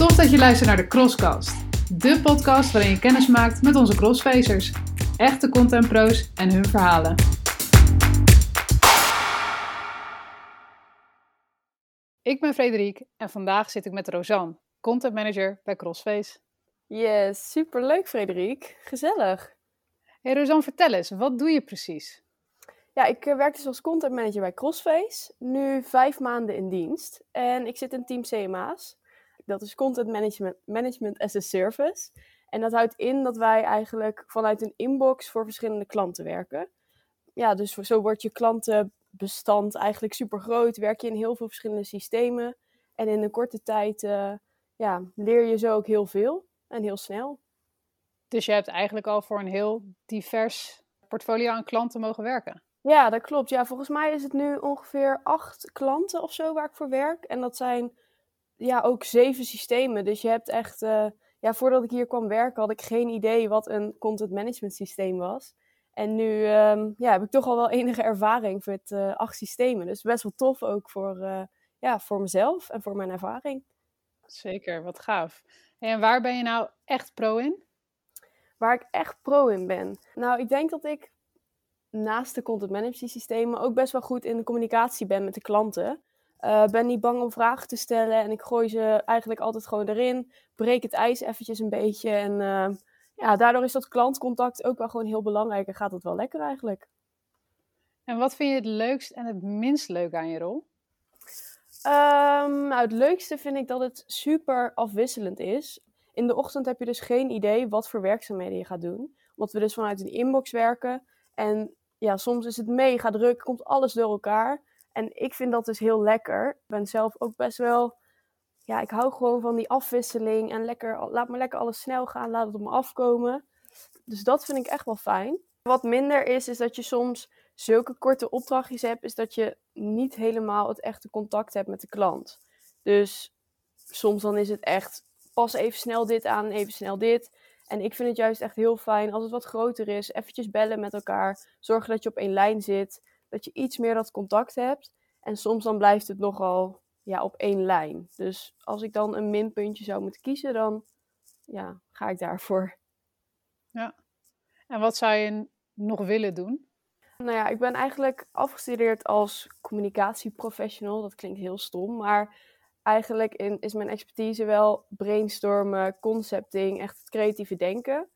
Tof dat je luistert naar de Crosscast. De podcast waarin je kennis maakt met onze crossfacers. Echte contentpro's en hun verhalen. Ik ben Frederik en vandaag zit ik met Rosanne, content manager bij Crossface. Yes, superleuk Frederik. Gezellig. Hey Rosanne, vertel eens, wat doe je precies? Ja, ik eh, werk dus als content manager bij Crossface. Nu vijf maanden in dienst. En ik zit in team CMA's. Dat is Content Management, management as a Service. En dat houdt in dat wij eigenlijk vanuit een inbox voor verschillende klanten werken. Ja, dus zo wordt je klantenbestand eigenlijk super groot. Werk je in heel veel verschillende systemen. En in een korte tijd uh, ja, leer je zo ook heel veel en heel snel. Dus je hebt eigenlijk al voor een heel divers portfolio aan klanten mogen werken? Ja, dat klopt. Ja, volgens mij is het nu ongeveer acht klanten of zo waar ik voor werk. En dat zijn ja, ook zeven systemen. Dus je hebt echt, uh, ja, voordat ik hier kwam werken had ik geen idee wat een content management systeem was. En nu um, ja, heb ik toch al wel enige ervaring met uh, acht systemen. Dus best wel tof ook voor, uh, ja, voor mezelf en voor mijn ervaring. Zeker, wat gaaf. En waar ben je nou echt pro in? Waar ik echt pro in ben? Nou, ik denk dat ik naast de content management systemen ook best wel goed in de communicatie ben met de klanten. Uh, ben niet bang om vragen te stellen en ik gooi ze eigenlijk altijd gewoon erin. Breek het ijs eventjes een beetje en uh, ja, daardoor is dat klantcontact ook wel gewoon heel belangrijk en gaat het wel lekker eigenlijk. En wat vind je het leukst en het minst leuk aan je rol? Um, nou, het leukste vind ik dat het super afwisselend is. In de ochtend heb je dus geen idee wat voor werkzaamheden je gaat doen. Omdat we dus vanuit een inbox werken. En ja, soms is het mega druk, komt alles door elkaar. En ik vind dat dus heel lekker. Ik ben zelf ook best wel. Ja, ik hou gewoon van die afwisseling. En lekker, laat me lekker alles snel gaan. Laat het op me afkomen. Dus dat vind ik echt wel fijn. Wat minder is, is dat je soms zulke korte opdrachtjes hebt. Is dat je niet helemaal het echte contact hebt met de klant. Dus soms dan is het echt. Pas even snel dit aan, even snel dit. En ik vind het juist echt heel fijn als het wat groter is. Eventjes bellen met elkaar. Zorgen dat je op één lijn zit dat je iets meer dat contact hebt. En soms dan blijft het nogal ja, op één lijn. Dus als ik dan een minpuntje zou moeten kiezen, dan ja, ga ik daarvoor. Ja. En wat zou je nog willen doen? Nou ja, ik ben eigenlijk afgestudeerd als communicatieprofessional. Dat klinkt heel stom, maar eigenlijk in, is mijn expertise wel brainstormen, concepting, echt het creatieve denken.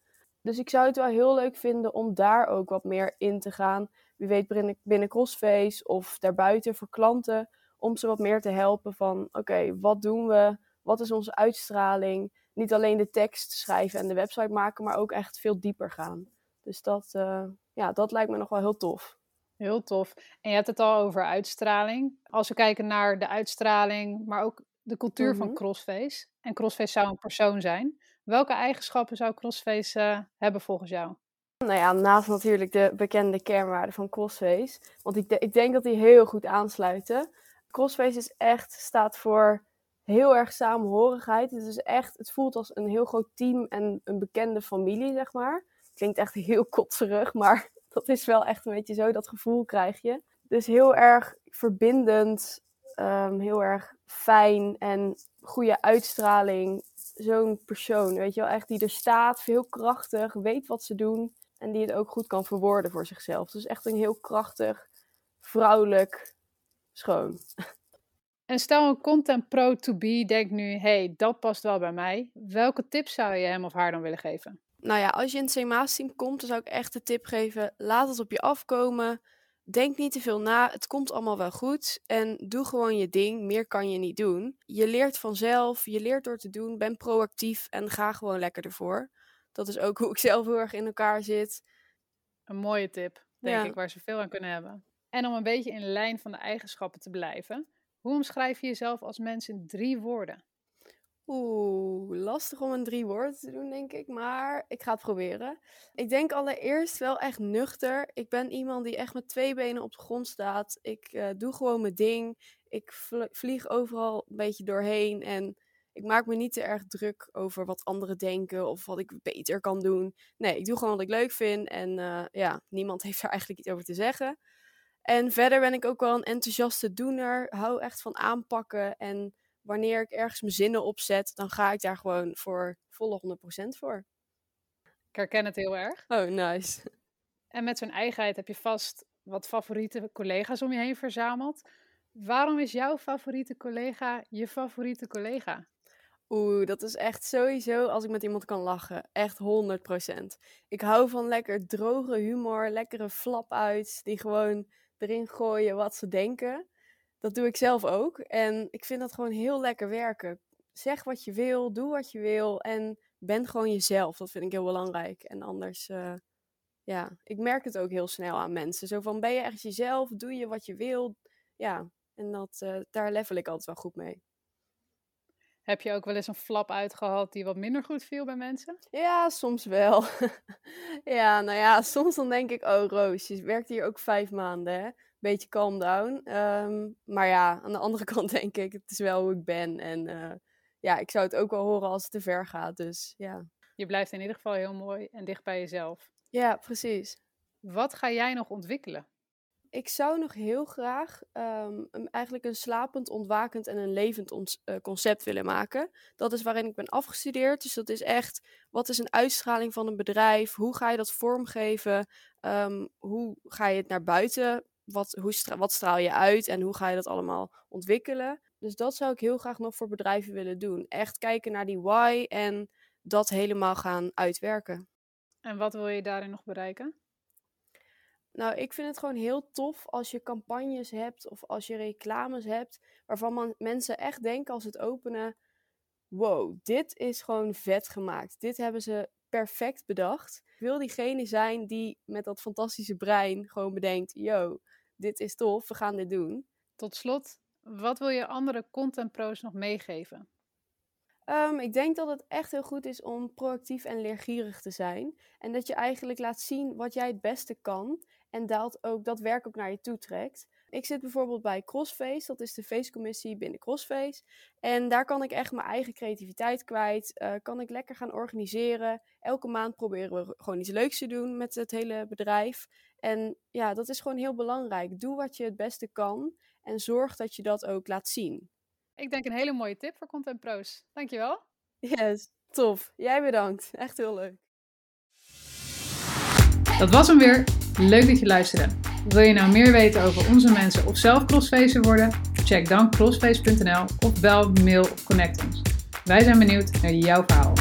Dus ik zou het wel heel leuk vinden om daar ook wat meer in te gaan wie weet binnen, binnen Crossface of daarbuiten voor klanten, om ze wat meer te helpen van oké, wat doen we? Wat is onze uitstraling? Niet alleen de tekst schrijven en de website maken, maar ook echt veel dieper gaan. Dus dat, uh, ja, dat lijkt me nog wel heel tof. Heel tof. En je hebt het al over uitstraling. Als we kijken naar de uitstraling, maar ook de cultuur mm -hmm. van mhm. Crossface. En Crossface zou een persoon zijn. Welke eigenschappen zou Crossface uh, hebben volgens jou? Nou ja, naast natuurlijk de bekende kernwaarden van Crossface. Want ik, ik denk dat die heel goed aansluiten. Crossface is echt, staat voor heel erg samenhorigheid. Het is echt, het voelt als een heel groot team en een bekende familie, zeg maar. Klinkt echt heel kotserig, maar dat is wel echt een beetje zo, dat gevoel krijg je. Dus heel erg verbindend, um, heel erg fijn en goede uitstraling. Zo'n persoon, weet je wel, echt die er staat, heel krachtig, weet wat ze doen. En die het ook goed kan verwoorden voor zichzelf. Dus echt een heel krachtig, vrouwelijk schoon. En stel een content pro to be denkt nu, hey, dat past wel bij mij. Welke tips zou je hem of haar dan willen geven? Nou ja, als je in het CMA-team komt, dan zou ik echt de tip geven, laat het op je afkomen. Denk niet te veel na, het komt allemaal wel goed. En doe gewoon je ding, meer kan je niet doen. Je leert vanzelf, je leert door te doen, ben proactief en ga gewoon lekker ervoor. Dat is ook hoe ik zelf heel erg in elkaar zit. Een mooie tip, denk ik, waar ze veel aan kunnen hebben. En om een beetje in lijn van de eigenschappen te blijven, hoe omschrijf je jezelf als mens in drie woorden? Oeh, lastig om een drie woorden te doen, denk ik. Maar ik ga het proberen. Ik denk allereerst wel echt nuchter. Ik ben iemand die echt met twee benen op de grond staat. Ik uh, doe gewoon mijn ding. Ik vlieg overal een beetje doorheen. En ik maak me niet te erg druk over wat anderen denken of wat ik beter kan doen. Nee, ik doe gewoon wat ik leuk vind. En uh, ja, niemand heeft er eigenlijk iets over te zeggen. En verder ben ik ook wel een enthousiaste doener. Hou echt van aanpakken en wanneer ik ergens mijn zinnen opzet, dan ga ik daar gewoon voor volle 100% voor. Ik herken het heel erg. Oh, nice. En met zo'n eigenheid heb je vast wat favoriete collega's om je heen verzameld. Waarom is jouw favoriete collega je favoriete collega? Oeh, dat is echt sowieso als ik met iemand kan lachen. Echt 100%. Ik hou van lekker droge humor, lekkere flap uit, die gewoon erin gooien wat ze denken. Dat doe ik zelf ook. En ik vind dat gewoon heel lekker werken. Zeg wat je wil, doe wat je wil en ben gewoon jezelf. Dat vind ik heel belangrijk. En anders, uh, ja, ik merk het ook heel snel aan mensen. Zo van, ben je echt jezelf? Doe je wat je wil? Ja, en dat, uh, daar level ik altijd wel goed mee. Heb je ook wel eens een flap uitgehad die wat minder goed viel bij mensen? Ja, soms wel. ja, nou ja, soms dan denk ik, oh Roos, je werkt hier ook vijf maanden, hè? Beetje calm down. Um, maar ja, aan de andere kant denk ik, het is wel hoe ik ben. En uh, ja, ik zou het ook wel horen als het te ver gaat, dus ja. Je blijft in ieder geval heel mooi en dicht bij jezelf. Ja, precies. Wat ga jij nog ontwikkelen? Ik zou nog heel graag um, eigenlijk een slapend, ontwakend en een levend ons, uh, concept willen maken. Dat is waarin ik ben afgestudeerd. Dus dat is echt, wat is een uitstraling van een bedrijf? Hoe ga je dat vormgeven? Um, hoe ga je het naar buiten? Wat, hoe wat straal je uit en hoe ga je dat allemaal ontwikkelen? Dus dat zou ik heel graag nog voor bedrijven willen doen. Echt kijken naar die why en dat helemaal gaan uitwerken. En wat wil je daarin nog bereiken? Nou, ik vind het gewoon heel tof als je campagnes hebt of als je reclames hebt waarvan man, mensen echt denken als het openen: wow, dit is gewoon vet gemaakt. Dit hebben ze perfect bedacht. Ik wil diegene zijn die met dat fantastische brein gewoon bedenkt: yo, dit is tof, we gaan dit doen. Tot slot, wat wil je andere content pros nog meegeven? Um, ik denk dat het echt heel goed is om proactief en leergierig te zijn. En dat je eigenlijk laat zien wat jij het beste kan. En dat, ook, dat werk ook naar je toe trekt. Ik zit bijvoorbeeld bij Crossface, dat is de feestcommissie binnen Crossface. En daar kan ik echt mijn eigen creativiteit kwijt. Uh, kan ik lekker gaan organiseren. Elke maand proberen we gewoon iets leuks te doen met het hele bedrijf. En ja, dat is gewoon heel belangrijk. Doe wat je het beste kan en zorg dat je dat ook laat zien. Ik denk een hele mooie tip voor Content Pro's. Dankjewel. Yes, tof. Jij bedankt. Echt heel leuk. Dat was hem weer. Leuk dat je luisterde. Wil je nou meer weten over onze mensen of zelf crossfacer worden? Check dan crossface.nl of bel, mail of connect ons. Wij zijn benieuwd naar jouw verhaal.